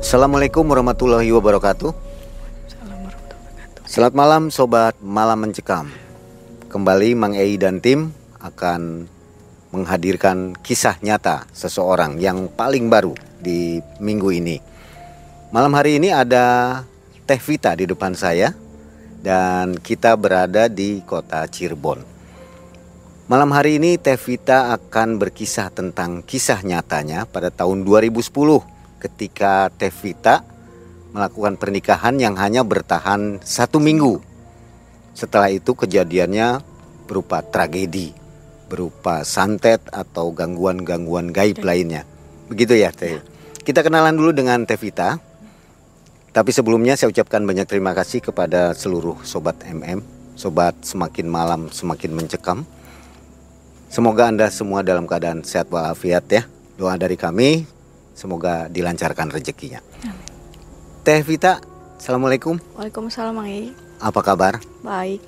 Assalamualaikum warahmatullahi wabarakatuh. Selamat malam sobat Malam Mencekam. Kembali Mang Ei dan tim akan menghadirkan kisah nyata seseorang yang paling baru di minggu ini. Malam hari ini ada Teh Vita di depan saya dan kita berada di kota Cirebon. Malam hari ini Teh Vita akan berkisah tentang kisah nyatanya pada tahun 2010 ketika Teh Vita melakukan pernikahan yang hanya bertahan satu minggu. Setelah itu kejadiannya berupa tragedi, berupa santet atau gangguan-gangguan gaib lainnya. Begitu ya Teh. Kita kenalan dulu dengan Teh Vita. Tapi sebelumnya saya ucapkan banyak terima kasih kepada seluruh sobat MM, sobat semakin malam semakin mencekam. Semoga Anda semua dalam keadaan sehat walafiat ya. Doa dari kami semoga dilancarkan rezekinya. Teh Vita, Assalamualaikum. Waalaikumsalam Mang Ei. Apa kabar? Baik.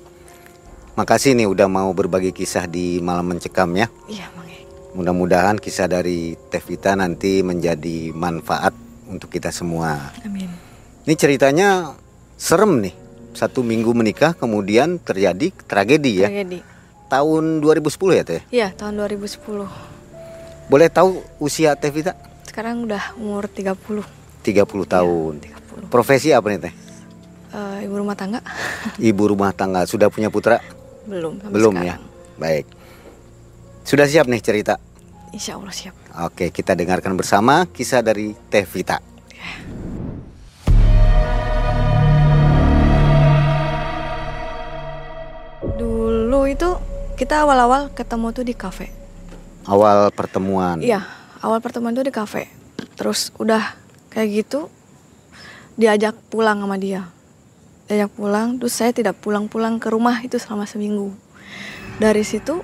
Makasih nih udah mau berbagi kisah di malam mencekam ya. Iya Mang Ei. Mudah-mudahan kisah dari Teh Vita nanti menjadi manfaat untuk kita semua. Amin. Ini ceritanya serem nih. Satu minggu menikah kemudian terjadi tragedi ya. Tragedi. Tahun 2010 ya Teh? Iya, tahun 2010. Boleh tahu usia Teh Vita? Sekarang udah umur 30. 30 tahun. 30. Profesi apa nih Teh? Eh, ibu rumah tangga? Ibu rumah tangga. Sudah punya putra? Belum Belum sekarang. ya. Baik. Sudah siap nih cerita? Insya Allah siap. Oke, kita dengarkan bersama kisah dari Teh Vita. Dulu itu kita awal-awal ketemu tuh di kafe. Awal pertemuan. Iya, awal pertemuan tuh di kafe. Terus udah kayak gitu diajak pulang sama dia. Diajak pulang, terus saya tidak pulang-pulang ke rumah itu selama seminggu. Dari situ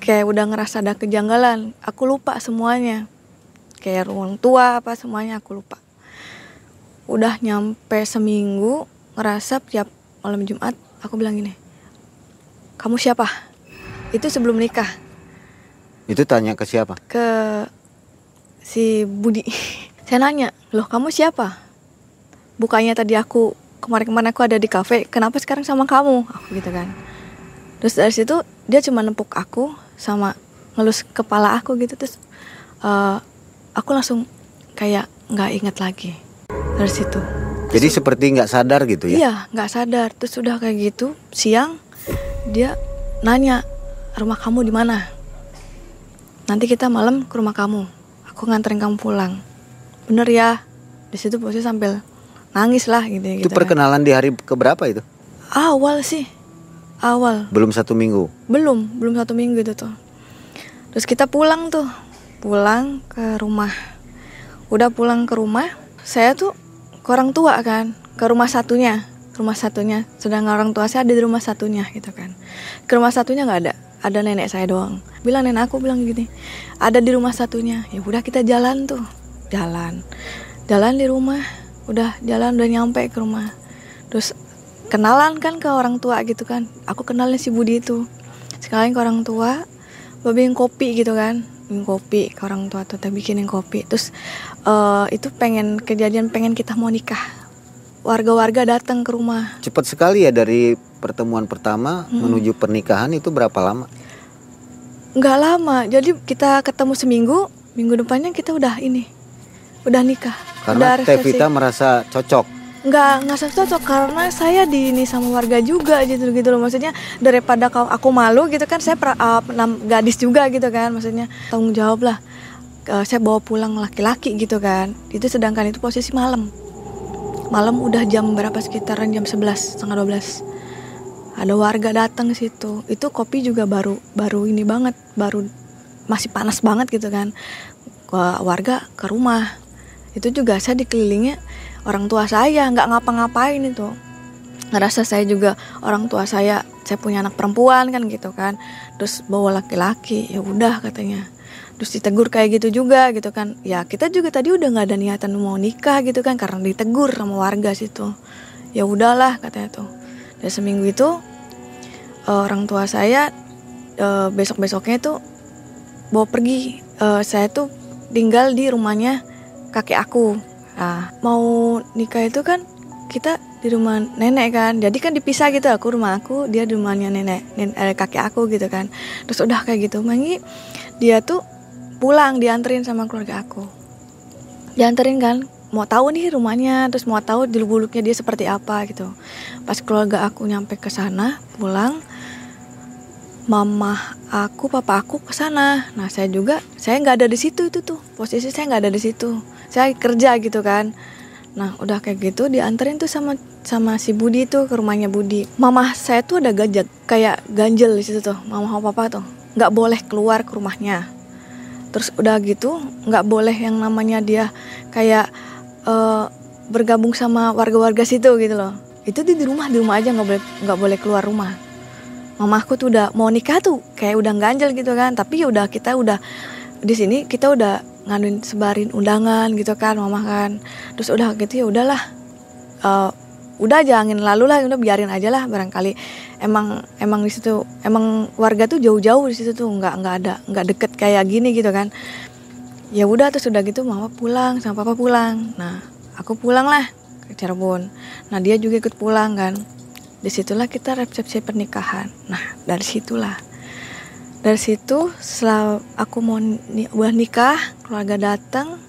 kayak udah ngerasa ada kejanggalan. Aku lupa semuanya. Kayak ruang tua apa semuanya aku lupa. Udah nyampe seminggu ngerasa tiap malam Jumat aku bilang gini. Kamu siapa? Itu sebelum nikah Itu tanya ke siapa? ke si Budi. Saya nanya, loh kamu siapa? Bukannya tadi aku kemarin-kemarin aku ada di kafe, kenapa sekarang sama kamu? Aku gitu kan. Terus dari situ dia cuma nempuk aku sama ngelus kepala aku gitu terus eh, aku langsung kayak nggak inget lagi dari situ. Jadi seperti nggak sadar gitu ya? Iya, nggak sadar. Terus udah kayak gitu, siang dia nanya rumah kamu di mana. Nanti kita malam ke rumah kamu. Aku nganterin kamu pulang. Bener ya? Di situ posisi sambil nangis lah gitu. Itu gitu kan. perkenalan di hari keberapa itu? Awal sih, awal. Belum satu minggu. Belum, belum satu minggu itu tuh. Terus kita pulang tuh, pulang ke rumah. Udah pulang ke rumah, saya tuh ke orang tua kan, ke rumah satunya, rumah satunya. Sedangkan orang tua saya ada di rumah satunya gitu kan. Ke rumah satunya nggak ada, ada nenek saya doang. Bilang nenek aku bilang gini, ada di rumah satunya. Ya udah kita jalan tuh, jalan, jalan di rumah. Udah jalan udah nyampe ke rumah. Terus kenalan kan ke orang tua gitu kan. Aku kenalin si Budi itu sekalian ke orang tua bikin kopi gitu kan bikin kopi ke orang tua tuh bikinin kopi terus eh, itu pengen kejadian pengen kita mau nikah warga-warga datang ke rumah Cepat sekali ya dari pertemuan pertama Hmm. menuju pernikahan itu berapa lama? nggak lama. Jadi kita ketemu seminggu minggu depannya kita udah ini udah nikah. Karena udah Teh resepsi. Vita merasa cocok. nggak nggak cocok karena saya di ini sama warga juga gitu gitu loh. Maksudnya daripada kau aku malu gitu kan saya pra, uh, gadis juga gitu kan. Maksudnya tanggung jawab lah. Eh, saya bawa pulang laki-laki gitu kan. Itu sedangkan itu posisi malam. Malam udah jam berapa sekitaran? Jam 11 setengah 12 ada warga datang situ. Itu kopi juga baru baru ini banget baru masih panas banget gitu kan. Warga ke rumah. Itu juga saya dikelilingi orang tua saya nggak ngapa-ngapain itu. Ngerasa saya juga orang tua saya saya punya anak perempuan kan gitu kan. Terus bawa laki-laki ya udah katanya. Terus ditegur kayak gitu juga gitu kan. Ya kita juga tadi udah nggak ada niatan mau nikah gitu kan karena ditegur sama warga situ. Ya udahlah katanya tuh dan seminggu itu eh, orang tua saya besok besoknya tuh bawa pergi Eh, saya tuh tinggal di rumahnya kakek aku Nah, mau nikah itu kan kita di rumah nenek kan. Jadi kan dipisah gitu. Aku rumah aku, dia di rumahnya nenek, nenek eh, kakek aku gitu kan. Terus udah kayak gitu. Mangi dia tuh pulang dianterin sama keluarga aku. Dianterin kan, mau tahu nih rumahnya, terus mau tahu di buluknya dia seperti apa gitu. Pas keluarga aku nyampe ke sana, pulang, mama aku, papa aku ke sana. Nah saya juga, saya nggak ada di situ itu tuh. Posisi saya nggak ada di situ. Saya kerja gitu kan. Nah udah kayak gitu dianterin tuh sama sama si Budi tuh ke rumahnya Budi. Mama saya tuh ada gajah kayak ganjel di situ tuh. Mama sama papa tuh nggak boleh keluar ke rumahnya. Terus udah gitu nggak boleh yang namanya dia kayak uh, bergabung sama warga-warga situ gitu loh. Itu di rumah di rumah aja nggak boleh nggak boleh keluar rumah. Mamaku tuh udah mau nikah tuh kayak udah ganjel gitu kan. Tapi ya udah kita udah di sini kita udah nganuin sebarin undangan gitu kan mama kan terus udah gitu ya udahlah uh, udah aja angin lalu lah udah biarin aja lah barangkali emang emang di situ emang warga tuh jauh-jauh di situ tuh nggak nggak ada nggak deket kayak gini gitu kan ya udah terus udah gitu mama pulang sama papa pulang. Nah aku pulang lah ke Cirebon. Nah dia juga ikut pulang kan. Di situlah kita resepsi pernikahan. Nah dari situlah. Dari situ setelah aku mau ni udah nikah keluarga datang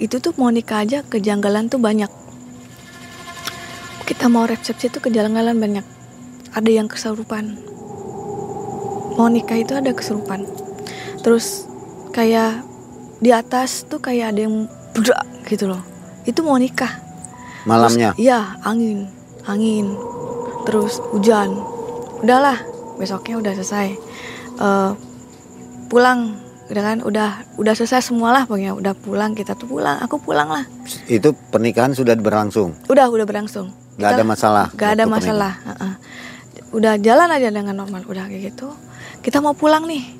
itu tuh mau nikah aja kejanggalan tuh banyak. Kita mau resepsi tuh kejanggalan banyak. Ada yang kesurupan. Mau nikah itu ada kesurupan. Terus kayak di atas tuh kayak ada yang budak gitu loh. Itu mau nikah. Malamnya? Iya angin. Angin. Terus hujan. Udahlah besoknya udah selesai. Uh, pulang udah kan? Udah udah selesai semualah pokoknya. Udah pulang kita tuh pulang. Aku pulang lah. Itu pernikahan sudah berlangsung? Udah udah berlangsung. Nggak ada masalah nggak ada masalah uh -uh. udah jalan aja dengan normal. Udah kayak gitu. Kita mau pulang nih.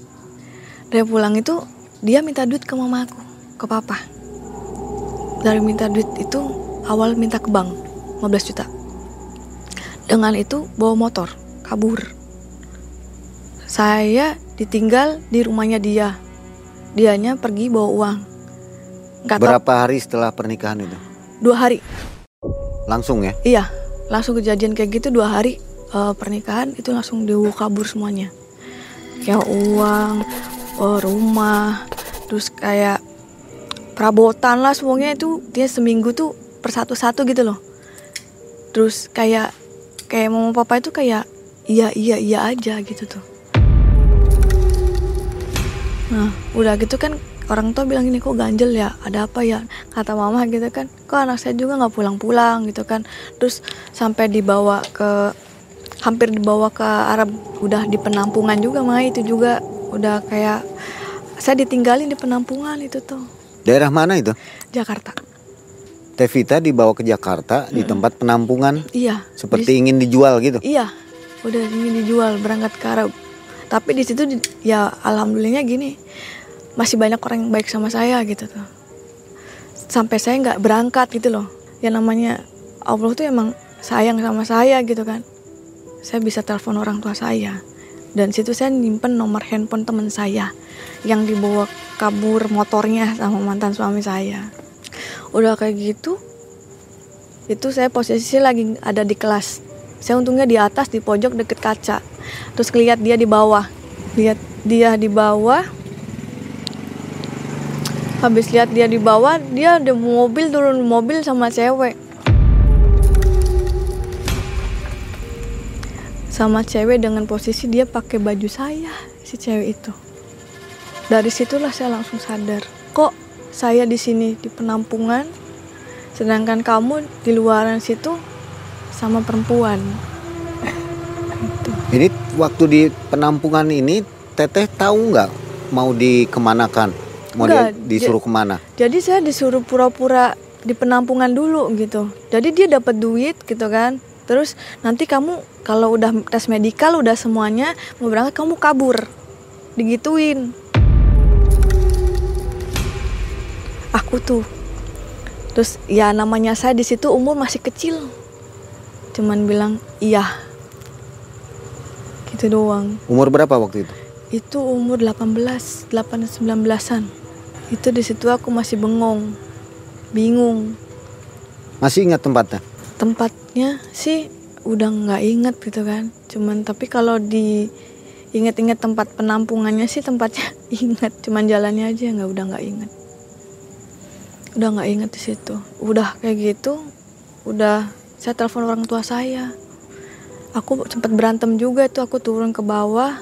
Dari pulang itu dia minta duit ke mama aku ke papa. Dari minta duit itu awal minta ke bank 15 juta. Dengan itu bawa motor kabur. Saya ditinggal di rumahnya dia. Dianya pergi bawa uang. Gak berapa hari setelah pernikahan itu? Dua hari. Langsung ya? Iya langsung kejadian kayak gitu dua hari uh, pernikahan itu langsung dibawa kabur semuanya. Kayak uang uh, rumah. Terus kayak perabotan lah semuanya itu. Dia seminggu tuh per satu-satu gitu loh. Terus kayak kayak mama papa itu kayak iya iya iya aja gitu tuh. Nah udah gitu kan orang tua bilang ini kok ganjel ya? Ada apa ya? Kata mama gitu kan kok anak saya juga nggak pulang-pulang? Gitu kan. Terus sampai dibawa ke hampir dibawa ke Arab udah di penampungan juga mah itu juga udah kayak saya ditinggalin di penampungan itu tuh. Daerah mana itu? Jakarta. Tevita dibawa ke Jakarta hmm. di tempat penampungan? Iya. Seperti di, ingin dijual gitu? Iya udah ingin dijual berangkat ke Arab. Tapi di situ ya alhamdulillahnya gini masih banyak orang yang baik sama saya gitu tuh. Sampai saya nggak berangkat gitu loh. Ya namanya Allah tuh emang sayang sama saya gitu kan. Saya bisa telepon orang tua saya dan situ saya nyimpen nomor handphone teman saya yang dibawa kabur motornya sama mantan suami saya. Udah kayak gitu itu saya posisi lagi ada di kelas. Saya untungnya di atas di pojok deket kaca. Terus ngeliat dia di bawah. Lihat dia di bawah. Habis lihat dia di bawah dia ada mobil turun mobil sama cewek sama cewek dengan posisi dia pakai baju saya si cewek itu dari situlah saya langsung sadar kok saya di sini di penampungan sedangkan kamu di luaran situ sama perempuan ini waktu di penampungan ini teteh tahu nggak mau dikemanakan Mau Enggak, dia disuruh ke mana? Jadi saya disuruh pura-pura di penampungan dulu gitu. Jadi dia dapat duit gitu kan. Terus nanti kamu kalau udah tes medikal udah semuanya mau berangkat kamu kabur. Digituin. Aku tuh. Terus ya namanya saya di situ umur masih kecil. Cuman bilang iya. Gitu doang. Umur berapa waktu itu? Itu umur 18, 8 19-an itu di situ aku masih bengong bingung Masih ingat tempatnya? Tempatnya sih udah nggak inget gitu kan. Cuman tapi kalau di inget-inget tempat penampungannya sih tempatnya inget. Cuman jalannya aja nggak udah nggak inget. Udah nggak inget di situ. Udah kayak gitu, udah saya telepon orang tua saya. Aku sempat berantem juga tuh. Aku turun ke bawah,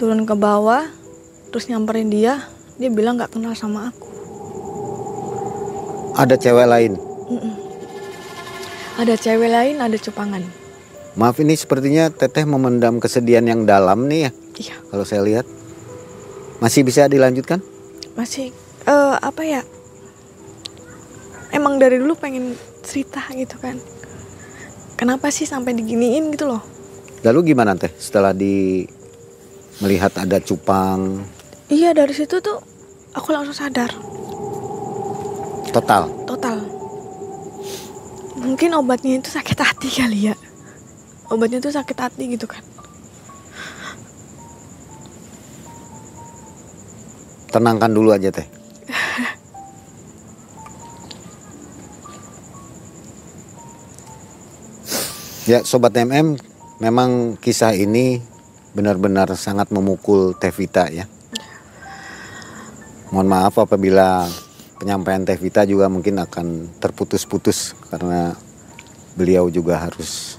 turun ke bawah, terus nyamperin dia. Dia bilang nggak kenal sama aku. Ada cewek lain. Mm-mm. Ada cewek lain, ada cupangan. Maaf ini sepertinya Teteh memendam kesedihan yang dalam nih ya. Iya, Kalau saya lihat. Masih bisa dilanjutkan? masih eh apa ya? Emang dari dulu pengen cerita gitu kan. Kenapa sih sampai diginiin gitu loh? Lalu gimana Teh setelah di melihat ada cupang Iya dari situ tuh aku langsung sadar total? total. Mungkin obatnya itu sakit hati kali ya. Obatnya itu sakit hati gitu kan. Tenangkan dulu aja Teh. Ya Sobat MM Memang kisah ini benar-benar sangat memukul Teh Vita ya Mohon maaf apabila penyampaian Teh Vita juga mungkin akan terputus-putus Karena beliau juga harus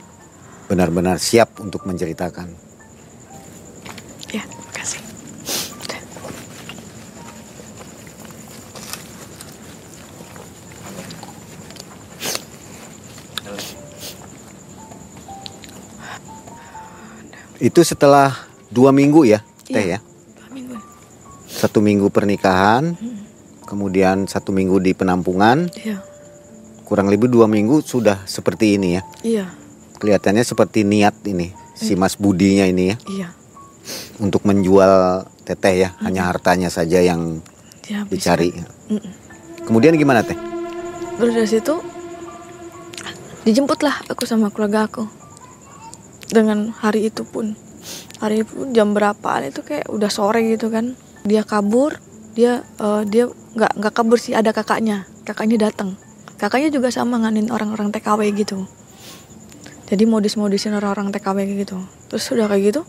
benar-benar siap untuk menceritakan Ya, makasih. Itu setelah dua minggu ya Teh Iya. ya Dua minggu. Satu minggu pernikahan Kemudian satu minggu di penampungan Iya. kurang lebih dua minggu sudah seperti ini ya. Iya. Kelihatannya seperti niat ini si Mas Budinya ini ya Iya. untuk menjual teteh ya, hanya hartanya saja yang bisa. dicari. Mm-mm. Kemudian gimana teh? Terus dari situ dijemputlah aku sama keluarga aku. Dengan hari itu pun hari itu jam berapaan itu kayak udah sore gitu kan. Dia kabur, dia eh, dia nggak nggak kabur sih ada kakaknya. Kakaknya datang. Kakaknya juga sama nganin orang-orang TKW gitu. Jadi modus-modusin orang-orang TKW gitu. Terus udah kayak gitu,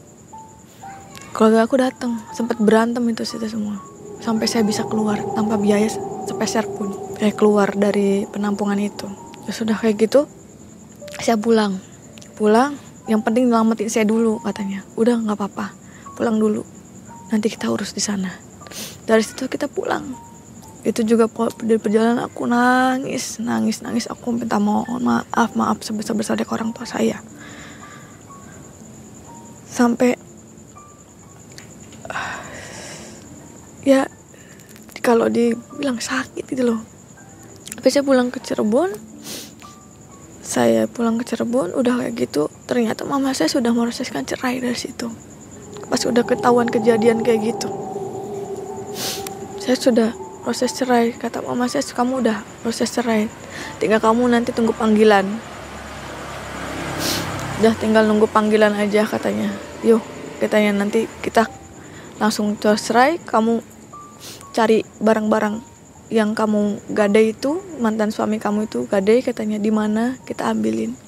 keluarga aku datang, sempat berantem itu situ semua. Sampai saya bisa keluar tanpa biaya sepeser pun. Saya keluar dari penampungan itu. Ya sudah kayak gitu, saya pulang. Pulang, yang penting nyelamatin saya dulu katanya. Udah nggak apa-apa, pulang dulu. Nanti kita urus di sana. Dari situ kita pulang. Itu juga di perjalanan aku nangis, nangis, nangis. Aku minta mohon maaf, maaf sebesar-besarnya ke orang tua saya. Sampai ya kalau dibilang sakit gitu loh tapi saya pulang ke Cirebon saya pulang ke Cirebon udah kayak gitu ternyata mama saya sudah memproseskan cerai dari situ pas udah ketahuan kejadian kayak gitu saya sudah proses cerai. Kata mama saya kamu udah proses cerai. Tinggal kamu nanti tunggu panggilan. Udah tinggal nunggu panggilan aja katanya. Yuk katanya. Nanti kita langsung cerai kamu cari barang-barang yang kamu gadai itu mantan suami kamu itu gadai katanya. Di mana? Kita ambilin.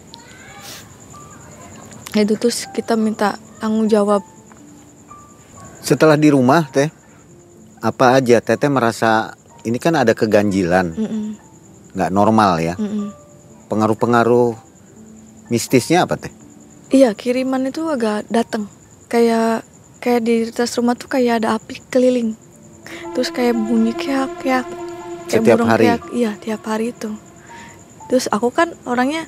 Itu terus kita minta tanggung jawab. Setelah di rumah teh, apa aja? Teteh merasa ini kan ada keganjilan, nggak normal ya. Pengaruh-pengaruh mistisnya apa teh? iya kiriman itu agak datang kayak kayak di atas rumah tuh kayak ada api keliling. Terus kayak bunyi keak keak kayak Setiap burung hari? keak. Iya tiap hari itu. Terus aku kan orangnya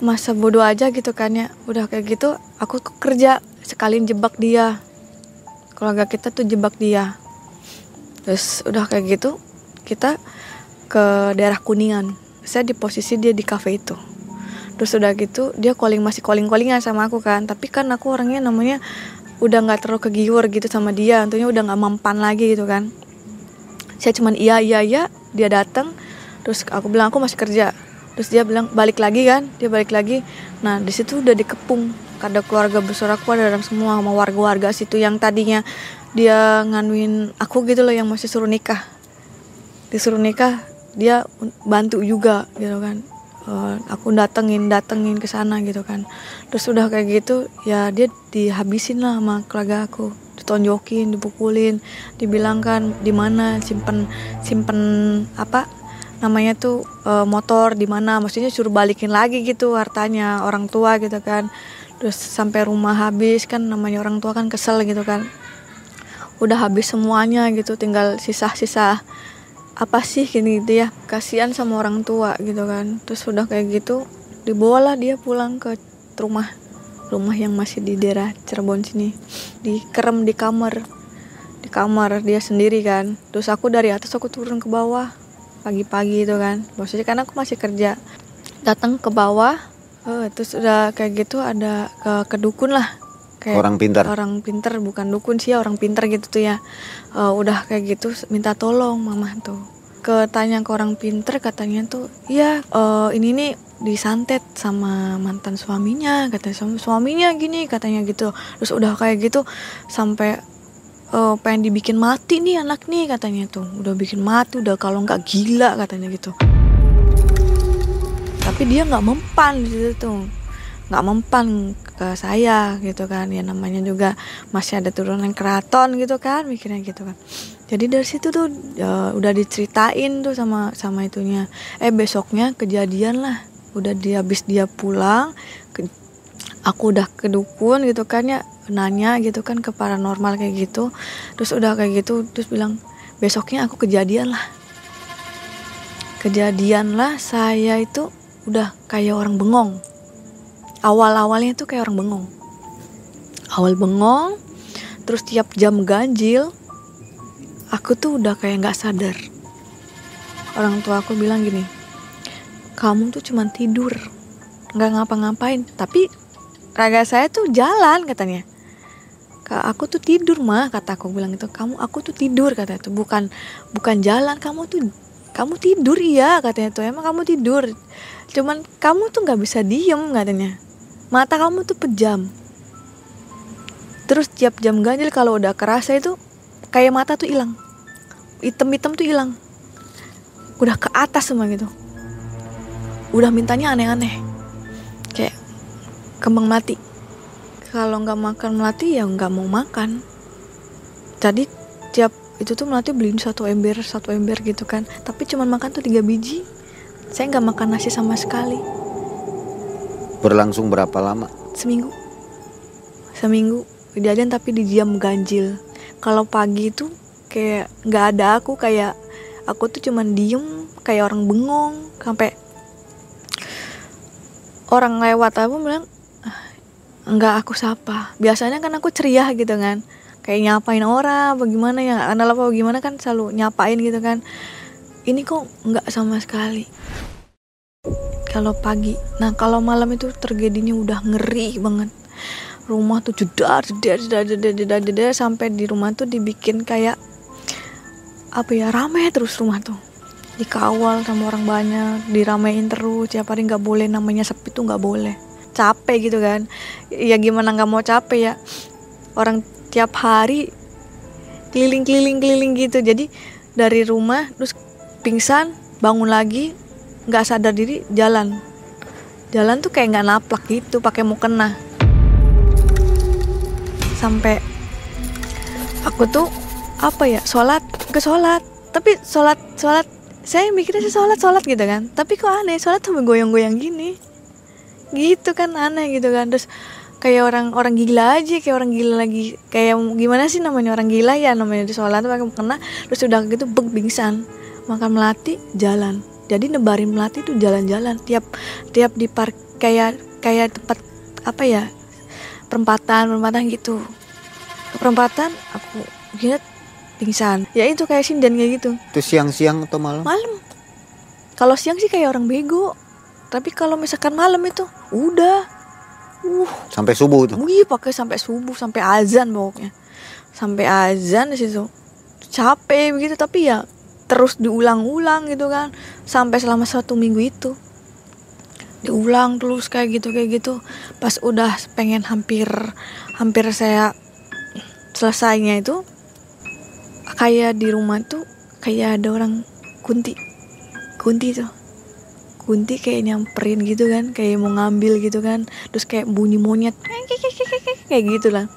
masa bodoh aja gitu kan ya. Udah kayak gitu aku ke- kerja sekalian jebak dia. Keluarga kita tuh jebak dia terus udah kayak gitu kita ke daerah kuningan. Saya di posisi dia di cafe itu. Terus udah gitu dia calling masih calling callingan sama aku kan. Tapi kan aku orangnya namanya udah nggak terlalu kegiur gitu sama dia. Tentunya udah nggak mempan lagi gitu kan. Saya cuman iya iya iya. Dia datang terus aku bilang aku masih kerja. Terus dia bilang balik lagi kan? Dia balik lagi. Nah di situ udah dikepung ada keluarga besar aku ada orang semua sama warga-warga situ yang tadinya dia nganuin aku gitu loh yang masih suruh nikah. Disuruh nikah dia bantu juga gitu kan. Uh, aku datengin datengin ke sana gitu kan. Terus udah kayak gitu ya dia dihabisin lah sama keluarga aku. Ditonjokin dipukulin dibilangkan di mana simpen simpen apa namanya tuh uh, motor di mana. Maksudnya suruh balikin lagi gitu hartanya orang tua gitu kan terus sampai rumah habis kan namanya orang tua kan kesel gitu kan. Udah habis semuanya gitu tinggal sisa-sisa apa sih gini gitu ya kasihan sama orang tua gitu kan. Terus udah kayak gitu dibawalah dia pulang ke rumah rumah yang masih di daerah Cirebon sini. Dikerem di kamar di kamar dia sendiri kan. Terus aku dari atas aku turun ke bawah pagi-pagi itu kan. Maksudnya karena aku masih kerja datang ke bawah uh, terus udah kayak gitu ada ke, ke dukun lah. Kayak orang pintar? orang pintar bukan dukun sih orang pintar gitu tuh ya. Uh, udah kayak gitu minta tolong mama tuh. Ke tanya ke orang pintar katanya tuh iya uh, ini nih disantet sama mantan suaminya katanya. Sama suaminya gini katanya gitu. Terus udah kayak gitu sampai uh, pengen dibikin mati nih anak nih katanya tuh. Udah bikin mati udah kalau nggak gila katanya gitu tapi dia nggak mempan di situ tuh. Nggak mempan ke saya gitu kan. Ya namanya juga masih ada turunan keraton gitu kan mikirnya gitu kan. Jadi dari situ tuh ya, udah diceritain tuh sama sama itunya. Eh besoknya kejadian lah. Udah dia habis dia pulang ke, aku udah ke dukun gitu kan ya nanya gitu kan ke paranormal kayak gitu. Terus udah kayak gitu terus bilang besoknya aku kejadian lah. Kejadian lah saya itu udah kayak orang bengong. Awal-awalnya tuh kayak orang bengong. Awal bengong terus tiap jam ganjil aku tuh udah kayak nggak sadar. Orang tua aku bilang gini kamu tuh cuman tidur nggak ngapa-ngapain tapi raga saya tuh jalan katanya. Aku tuh tidur mah kata aku bilang itu kamu aku tuh tidur kata itu. Bukan bukan jalan kamu tuh kamu tidur iya katanya tuh. Emang kamu tidur? Cuman kamu tuh nggak bisa diem katanya. Mata kamu tuh pejam. Terus tiap jam ganjil kalau udah kerasa itu kayak mata tuh hilang. Hitam-hitam tuh hilang. Udah ke atas semua gitu. Udah mintanya aneh-aneh. Kayak kembang mati kalau nggak makan melati ya nggak mau makan. Jadi tiap itu tuh melati beliin satu ember satu ember gitu kan. Tapi cuman makan tuh tiga biji. Saya nggak makan nasi sama sekali. Berlangsung berapa lama? seminggu. Seminggu. Kejadian tapi di jam ganjil. Kalau pagi itu kayak nggak ada aku kayak aku tuh cuman diem kayak orang bengong sampai orang lewat aku bilang "Ah, nggak aku sapa. Biasanya kan aku ceria gitu kan kayak nyapain orang bagaimana ya kenal apa gimana kan selalu nyapain gitu kan. Ini kok nggak sama sekali. Kalau pagi nah kalau malam itu terjadinya udah ngeri banget. Rumah tuh jedar jedar jedar jedar jedar jedar sampai di rumah tuh dibikin kayak apa ya rame terus rumah tuh. Dikawal sama orang banyak diramein terus tiap hari nggak boleh namanya sepi tuh nggak boleh. Capek gitu kan. Ya gimana nggak mau capek ya. Orang tiap hari keliling keliling keliling gitu. Jadi dari rumah terus pingsan bangun lagi nggak sadar diri jalan. Jalan tuh kayak nggak naplak gitu pakai mau kena sampai aku tuh apa ya sholat ke sholat. Tapi sholat sholat saya mikirnya sih sholat sholat gitu kan. Tapi kok aneh sholat sampai goyang-goyang gini. Gitu kan aneh gitu kan. Terus kayak orang orang gila aja kayak orang gila lagi. Kayak gimana sih namanya orang gila? Ya namanya di sholat pakai kena. Terus udah gitu beg pingsan. Makan melati jalan. Jadi nebarin melati tuh jalan-jalan. Tiap tiap di park kayak kayak tempat apa ya perempatan perempatan gitu. Ke perempatan aku lihat pingsan. Ya itu kayak sinden kayak gitu. Itu siang-siang atau malam? malam. Kalau siang sih kayak orang bego. Tapi kalau misalkan malam itu udah uh. Sampai subuh tuh. wih pakai sampai subuh sampai azan pokoknya. Sampai azan di situ. Capek begitu tapi ya terus diulang-ulang gitu kan. Sampai selama satu minggu itu. Diulang terus kayak gitu kayak gitu. Pas udah pengen hampir hampir saya selesainya itu kayak di rumah tuh kayak ada orang kunti. Kunti tuh kunti kayak nyamperin gitu kan kayak mau ngambil gitu kan. Terus kayak bunyi monyet kayak gitu lah.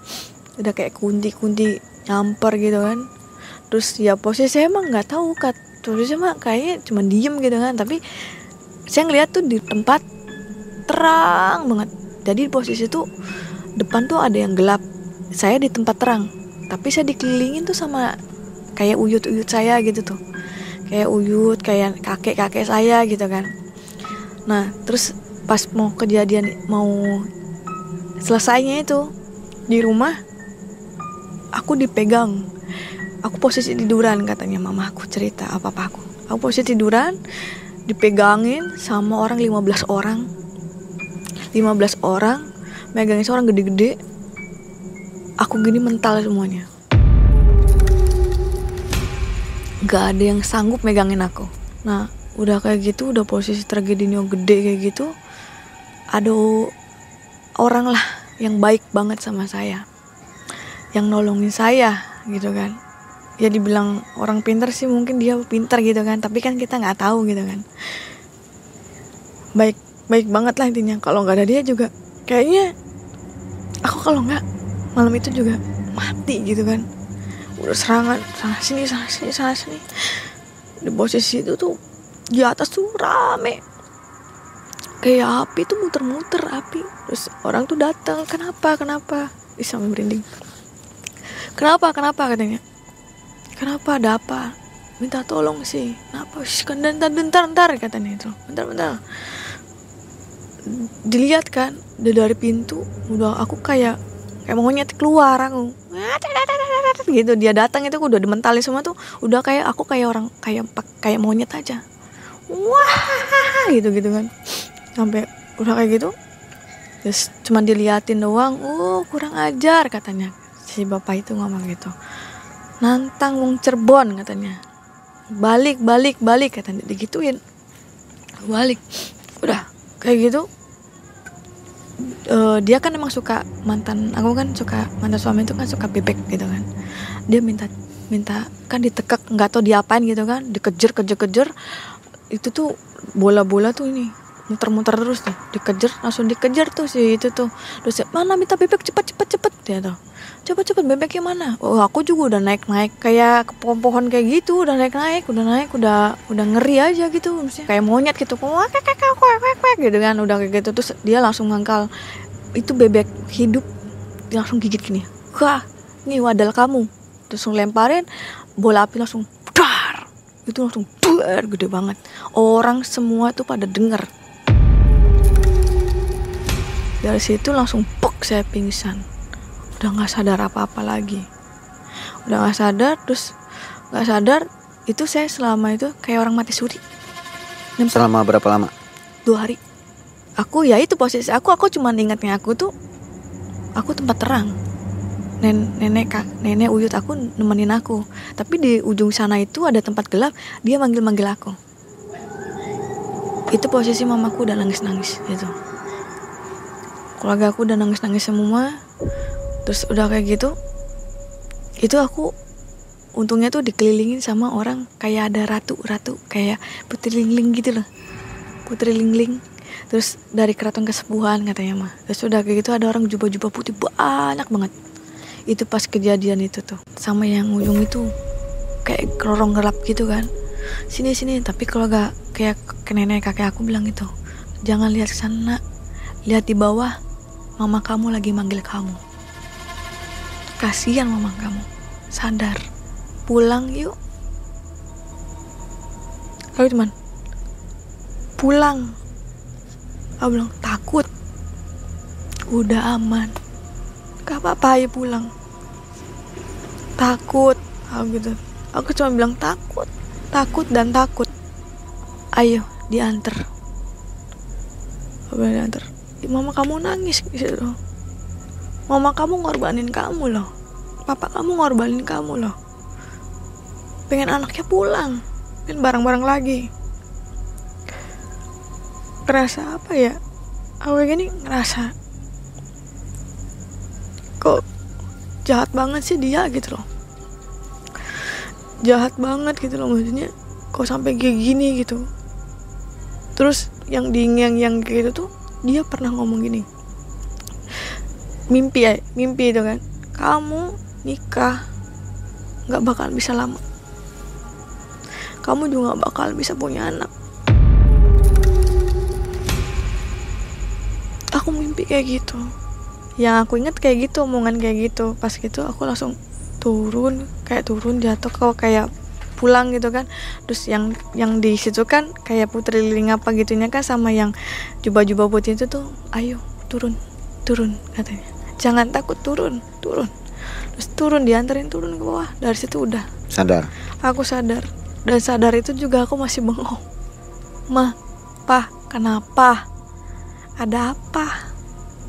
Udah kayak kunti kunti nyamper gitu kan. Terus ya posisi saya emang nggak tahu kat terus mah kayaknya cuma diem gitu kan. Tapi saya ngeliat tuh di tempat terang banget. Jadi di posisi tuh depan tuh ada yang gelap. Saya di tempat terang. Tapi saya dikelilingin tuh sama kayak uyut-uyut saya gitu tuh. Kayak uyut kayak kakek-kakek saya gitu kan nah terus pas mau kejadian mau selesainya itu di rumah aku dipegang. Aku posisi tiduran katanya mama aku cerita apa apa aku. Aku posisi tiduran dipegangin sama orang 15 orang. 15 orang megangin seorang gede-gede. Aku gini mental semuanya. Gak ada yang sanggup megangin aku. Nah udah kayak gitu udah posisi tragedinya gede kayak gitu ada orang lah yang baik banget sama saya yang nolongin saya gitu kan. Ya dibilang orang pinter sih mungkin dia pinter gitu kan tapi kan kita nggak tahu gitu kan. Baik baik banget lah intinya. Kalau nggak ada dia juga kayaknya aku kalau nggak malam itu juga mati gitu kan. Udah serangan sana sini sana sini sana sini. Di posisi itu tuh di atas tuh rame. Kayak api tuh muter-muter api. Terus orang tuh datang kenapa? Kenapa? Bisa merinding. Kenapa? Kenapa? katanya. Kenapa? Ada apa? Minta tolong sih. Kenapa? Shh, kan bentar bentar bentar katanya itu. Bentar bentar. Dilihat kan dari pintu udah aku kayak kayak monyet keluar aku gitu. Dia datang itu udah dimentalin semua tuh udah kayak aku kayak orang kayak kayak monyet aja wah gitu gitu kan. Sampai udah kayak gitu terus cuma diliatin doang. Oh kurang ajar katanya. Si bapak itu ngomong gitu. Nantang wong Cirebon katanya. Balik balik balik katanya. Digituin. Balik. Udah kayak gitu. Uh, dia kan emang suka mantan aku kan suka mantan suami itu kan suka bebek gitu kan. Dia minta minta kan ditekek nggak tahu diapain gitu kan. Dikejar kejar kejar itu tuh bola-bola tuh ini muter-muter terus tuh. Dikejar langsung dikejar tuh si itu tuh. Terus mana minta bebek cepet ya tuh cepet cepet bebeknya mana? Oh aku juga udah naik naik kayak ke pohon-pohon kayak gitu udah naik naik udah naik udah udah ngeri aja gitu maksudnya. Kayak monyet gitu wah kek kek kek kek gitu kan udah kayak gitu. Terus dia langsung ngangkal. Itu bebek hidup dia langsung gigit gini wah ini wadal kamu. Terus lemparin bola api langsung itu langsung buar gede banget. Orang semua tuh pada denger. Dari situ langsung pok saya pingsan. Udah nggak sadar apa-apa lagi. Udah nggak sadar terus nggak sadar itu saya selama itu kayak orang mati suri. Selama berapa lama? Dua hari. Aku ya itu posisi aku aku cuma ingatnya aku tuh aku tempat terang nen nenek kak nenek uyut aku nemenin aku. Tapi di ujung sana itu ada tempat gelap dia manggil manggil aku. Itu posisi mamaku udah nangis nangis gitu. Keluarga aku udah nangis nangis semua. Terus udah kayak gitu itu aku untungnya tuh dikelilingin sama orang kayak ada ratu ratu kayak putri lingling gitu loh. Putri lingling. Terus dari keraton kesepuhan katanya mah. Terus udah kayak gitu ada orang jubah-jubah putih banyak banget itu pas kejadian itu tuh. Sama yang ujung itu kayak lorong gelap gitu kan. Sini sini tapi kalau gak kayak ke nenek kakek aku bilang itu jangan lihat ke sana lihat di bawah mama kamu lagi manggil kamu. Kasihan mama kamu. Sadar. Pulang yuk. Ayo teman pulang. Aku bilang takut. Udah aman gak apa-apa ayo pulang. Takut aku gitu. Aku cuma bilang takut takut dan takut. Ayo diantar. Diantar. Mama kamu nangis gitu mama kamu ngorbanin kamu loh. Papa kamu ngorbanin kamu loh. Pengen anaknya pulang. Pengen bareng-bareng lagi. Ngerasa apa ya? Aku gini ngerasa kok jahat banget sih dia gitu loh. Jahat banget gitu loh maksudnya kok sampai kayak gini gitu. Terus yang di yang yang gitu tuh dia pernah ngomong gini. Mimpi ya mimpi itu kan. Kamu nikah nggak bakal bisa lama. Kamu juga nggak bakal bisa punya anak. Aku mimpi kayak gitu yang aku inget kayak gitu omongan kayak gitu. Pas gitu aku langsung turun kayak turun jatuh ke kayak pulang gitu kan. Terus yang yang di situ kan kayak putri liling apa gitunya kan sama yang jubah-jubah putih itu tuh ayo turun turun katanya. Jangan takut turun turun. Terus turun diantarin turun ke bawah. Dari situ udah. Sadar? Aku sadar. Dan sadar itu juga aku masih bengong. Mah pah kenapa? Ada apa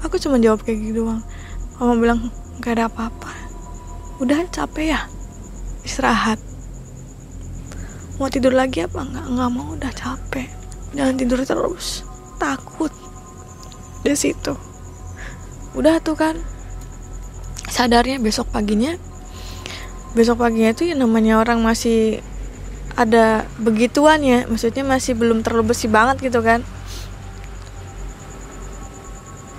aku cuma jawab kayak gitu doang. Mama bilang gak ada apa-apa. Udah capek ya? Istirahat. Mau tidur lagi apa? Nggak nggak mau udah capek. Jangan tidur terus takut. Di situ. Udah tuh kan. Sadarnya besok paginya. Besok paginya itu yang namanya orang masih ada begituan ya. Maksudnya masih belum terlalu bersih banget gitu kan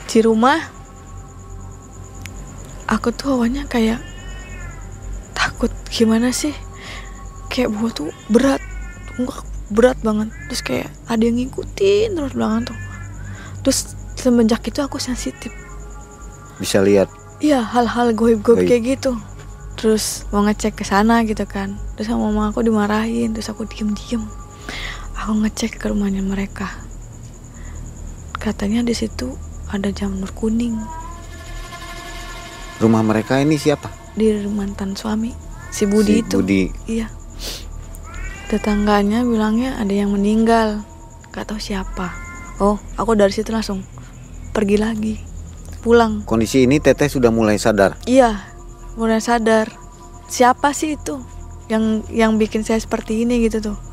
di rumah aku tuh awalnya kayak takut gimana sih? Kayak bawa tuh berat enggak berat banget. Terus kayak ada yang ngikutin terus belakang tuh. Terus semenjak itu aku sensitif. Bisa lihat? Iya hal-hal goib-goib kayak gitu. Terus mau ngecek ke sana gitu kan. Terus sama mama aku dimarahin terus aku diem-diem. Aku ngecek ke rumahnya mereka. Katanya di situ ada jamur kuning. Rumah mereka ini siapa? Di mantan suami si Budi si itu. Budi. Iya. Tetangganya bilangnya ada yang meninggal. Gak tahu siapa. Oh aku dari situ langsung pergi lagi. Pulang. Kondisi ini teteh sudah mulai sadar? Iya mulai sadar. Siapa sih itu? Yang yang bikin saya seperti ini gitu tuh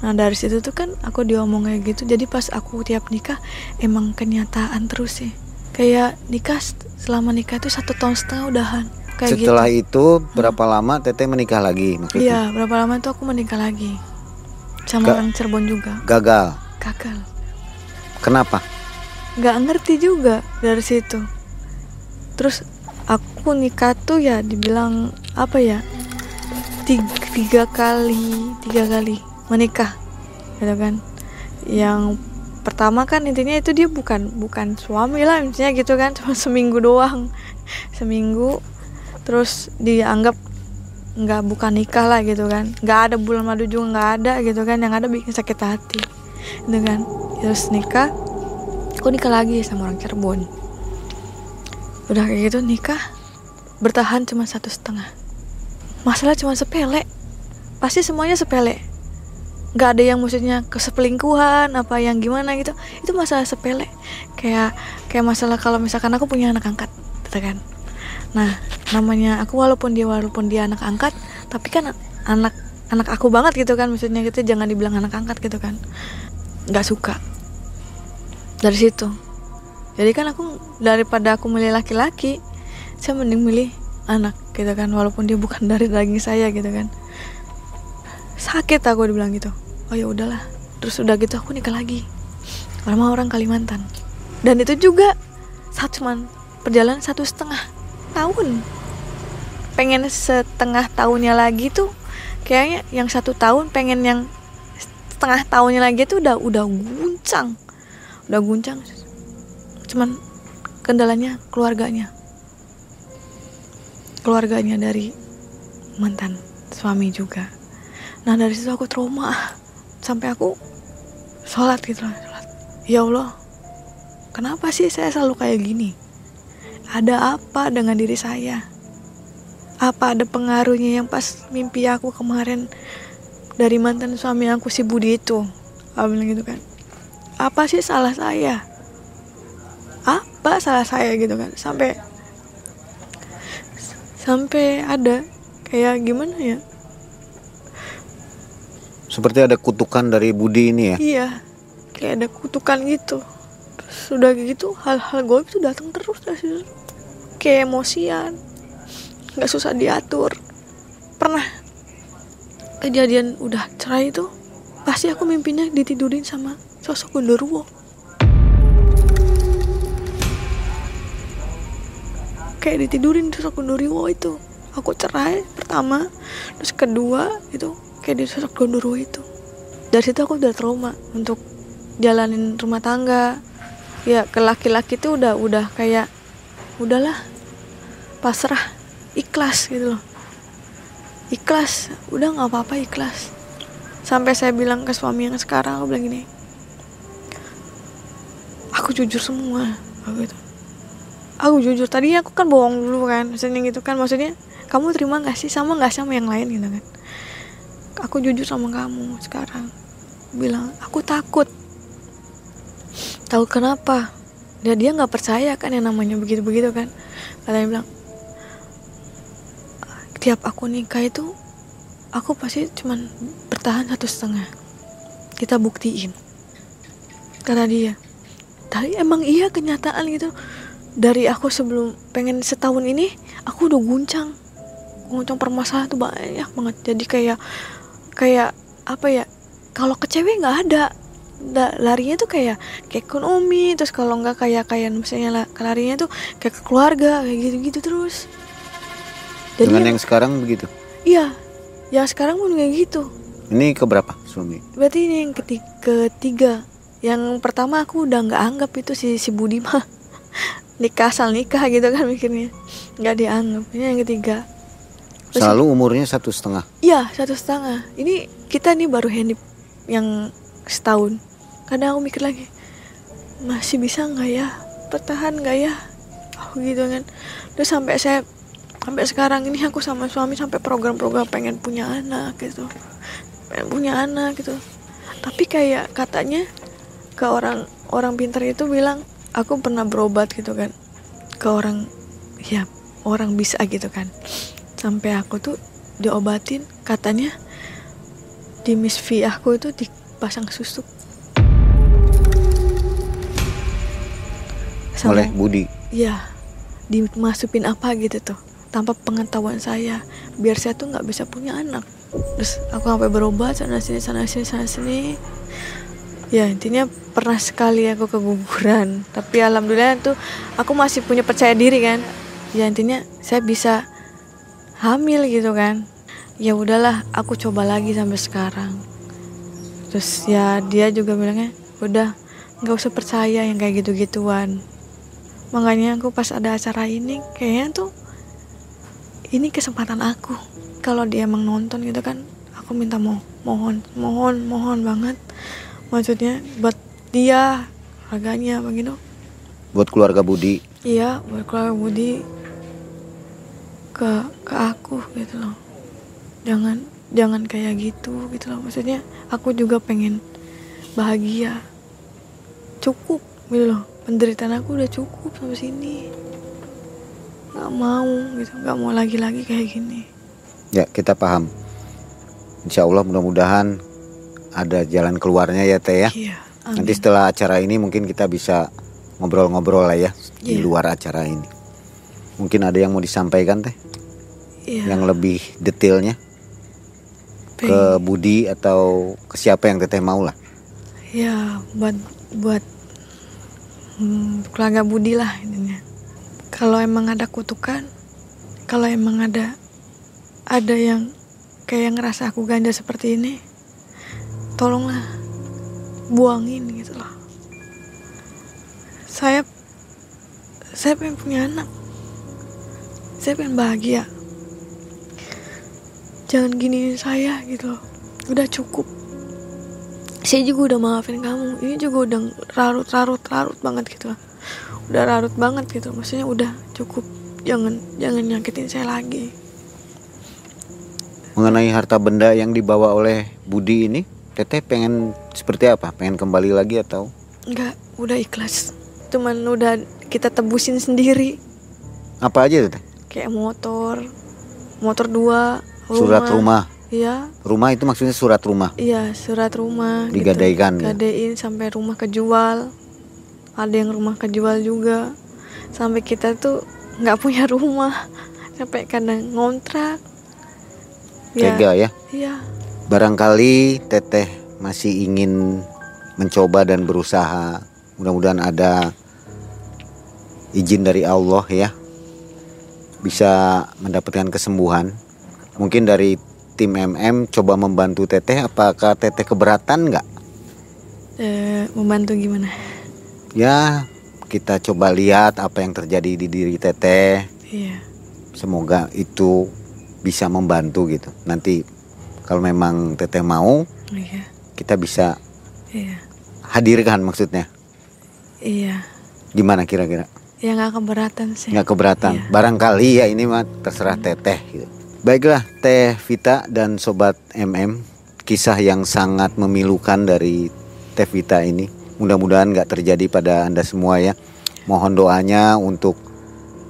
nah dari situ tuh kan aku diomong kayak gitu. Jadi pas aku tiap nikah emang kenyataan terus sih. Kayak nikah selama nikah itu satu tahun setengah udahan kayak setelah gitu. itu berapa lama teteh menikah lagi maksudnya? Iya berapa lama itu aku menikah lagi? Sama Ga- orang Cirebon juga. Gagal? Gagal. Kenapa? Nggak ngerti juga dari situ. Terus aku nikah tuh ya dibilang apa ya tiga, tiga kali tiga kali menikah gitu kan. Yang pertama kan intinya itu dia bukan bukan suami lah intinya gitu kan. Cuma seminggu doang. Seminggu terus dianggap nggak bukan nikah lah gitu kan. Nggak ada bulan madu juga nggak ada gitu kan. Yang ada bikin sakit hati gitu kan. Terus nikah aku nikah lagi sama orang Cirebon. Udah kayak gitu nikah bertahan cuma satu setengah. Masalah cuma sepele. Pasti semuanya sepele nggak ada yang maksudnya keselingkuhan apa yang gimana gitu. Itu masalah sepele. Kayak kayak masalah kalau misalkan aku punya anak angkat gitu kan. Nah namanya aku walaupun dia walaupun dia anak angkat tapi kan anak anak aku banget gitu kan. Maksudnya gitu jangan dibilang anak angkat gitu kan. Nggak suka. Dari situ. Jadi kan aku daripada aku milih laki-laki saya mending milih anak gitu kan. Walaupun dia bukan dari daging saya gitu kan sakit aku dibilang gitu. Oh ya udahlah. Terus udah gitu aku nikah lagi. Sama orang Kalimantan. Dan itu juga satu cuman perjalanan satu setengah tahun. Pengen setengah tahunnya lagi tuh kayaknya yang satu tahun pengen yang setengah tahunnya lagi tuh udah udah guncang. Udah guncang. Cuman kendalanya keluarganya. Keluarganya dari mantan suami juga nah dari situ aku trauma. Sampai aku sholat gitu lah sholat. Ya Allah kenapa sih saya selalu kayak gini? Ada apa dengan diri saya? Apa ada pengaruhnya yang pas mimpi aku kemarin dari mantan suami aku si Budi itu? Aku bilang gitu kan. Apa sih salah saya? Apa salah saya gitu kan. Sampai sampai ada kayak gimana ya seperti ada kutukan dari Budi ini ya? Iya kayak ada kutukan gitu. Sudah gitu hal-hal goib tuh datang terus dari situ. Kayak emosian nggak susah diatur. Pernah kejadian udah cerai itu pasti aku mimpinya ditidurin sama sosok genderuwo kayak ditidurin sosok genderuwo itu. Aku cerai pertama terus kedua itu kayak di sosok genderuwo itu. Dari situ aku udah trauma untuk jalanin rumah tangga. Ya ke laki-laki tuh udah udah kayak udahlah pasrah ikhlas gitu loh. Ikhlas udah nggak apa-apa ikhlas. Sampai saya bilang ke suami yang sekarang aku bilang gini aku jujur semua aku gitu. Aku jujur tadi aku kan bohong dulu kan maksudnya gitu kan maksudnya kamu terima gak sih? Sama gak sama yang lain? gitu kan aku jujur sama kamu sekarang. Bilang aku takut. Tahu kenapa? Dan dia nggak percaya kan yang namanya begitu begitu kan katanya bilang tiap aku nikah itu aku pasti cuman bertahan satu setengah. Kita buktiin. Kata dia tapi emang iya kenyataan gitu. Dari aku sebelum pengen setahun ini aku udah guncang. Guncang permasalahan tuh banyak banget. Jadi kayak kayak apa ya kalau ke cewek nggak ada. Da, larinya tuh kayak ke ekonomi terus kalau nggak kayak kayak misalnya lah larinya tuh kayak ke keluarga kayak gitu gitu terus. Jadi dengan yang sekarang begitu? Iya yang sekarang pun kayak gitu. Ini keberapa suami? Berarti ini yang ketiga, ketiga. Yang pertama aku udah nggak anggap itu si si Budi mah. Nikah asal nikah gitu kan mikirnya. Nggak dianggap. Ini yang ketiga selalu umurnya satu setengah. Iya satu setengah. Ini kita nih baru handip yang setahun. Kadang aku mikir lagi masih bisa nggak ya? Bertahan nggak ya? Aku gitu kan. Terus sampai saya sampai sekarang ini aku sama suami sampai program-program pengen punya anak gitu. Pengen punya anak gitu. Tapi kayak katanya ke orang orang pintar itu bilang aku pernah berobat gitu kan ke orang ya orang bisa gitu kan sampai aku tuh diobatin katanya di Miss V aku itu dipasang susuk Sama, oleh Budi? Ya dimasukin apa gitu tuh tanpa pengetahuan saya. Biar saya tuh nggak bisa punya anak. Terus aku sampai berobat sana sini sana sini sana sini. Ya intinya pernah sekali aku keguguran. Tapi alhamdulillah tuh aku masih punya percaya diri kan. Ya intinya saya bisa hamil gitu kan. Ya udahlah aku coba lagi sampai sekarang. Terus ya dia juga bilangnya udah nggak usah percaya yang kayak gitu gituan makanya aku pas ada acara ini kayaknya tuh ini kesempatan aku. Kalau dia emang nonton gitu kan aku minta mo mohon mohon mohon banget. Maksudnya buat dia keluarganya begitu buat keluarga Budi. Iya buat keluarga Budi ke ke aku gitu loh. Jangan jangan kayak gitu gitu loh. Maksudnya aku juga pengen bahagia. Cukup gitu loh. Penderitaan aku udah cukup sampai sini. Nggak mau gitu. Nggak mau lagi-lagi kayak gini. Ya kita paham. Insya Allah mudah-mudahan ada jalan keluarnya ya teh ya. Iya, nanti setelah acara ini mungkin kita bisa ngobrol-ngobrol lah ya iya. di luar acara ini. Mungkin ada yang mau disampaikan teh iya. yang lebih detailnya Peng. ke Budi atau ke siapa yang teteh mau lah. Ya buat buat hmm, keluarga Budi lah intinya. Kalau emang ada kutukan kalau emang ada ada yang kayak ngerasa aku ganda seperti ini tolonglah buangin gitu loh. Saya saya pengen punya anak. Saya pengen bahagia jangan gini saya gitu. Loh udah cukup. Saya juga udah maafin kamu. Ini juga udah larut larut larut banget gitu. Udah larut banget gitu. Maksudnya udah cukup. Jangan jangan nyakitin saya lagi. Mengenai harta benda yang dibawa oleh Budi ini teteh pengen seperti apa? Pengen kembali lagi atau? Enggak udah ikhlas. Cuman udah kita tebusin sendiri. Apa aja teteh? Kayak motor. Motor dua rumah. surat rumah Iya. Rumah itu maksudnya surat rumah. Iya, surat rumah. Digadaikan. Gitu. Gadein sampai rumah kejual. Ada yang rumah kejual juga. Sampai kita tuh nggak punya rumah. Sampai kadang ngontrak. Ya, Tega ya? Iya. Barangkali teteh masih ingin mencoba dan berusaha. Mudah-mudahan ada izin dari Allah ya. Bisa mendapatkan kesembuhan. Mungkin dari tim MM coba membantu Teteh apakah Teteh keberatan nggak? Eh, membantu gimana? Ya, kita coba lihat apa yang terjadi di diri Teteh. Iya. Semoga itu bisa membantu gitu. Nanti kalau memang Teteh mau, Iya. kita bisa Iya. hadirkan maksudnya. Iya. Gimana kira-kira? Ya nggak keberatan sih. Nggak keberatan. Iya. Barangkali ya ini mah terserah Teteh gitu. Baiklah Teh Vita dan Sobat MM Kisah yang sangat memilukan dari Teh Vita ini Mudah-mudahan nggak terjadi pada Anda semua ya Mohon doanya untuk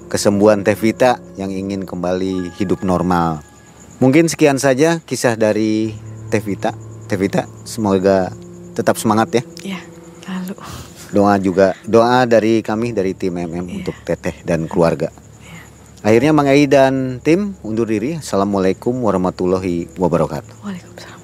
kesembuhan Teh Vita yang ingin kembali hidup normal Mungkin sekian saja kisah dari Teh Vita Teh Vita semoga tetap semangat ya Iya. Lalu. Doa juga doa dari kami dari tim MM untuk Teteh dan keluarga. Akhirnya Mang Ei dan tim undur diri. Assalamualaikum warahmatullahi wabarakatuh. Waalaikumsalam.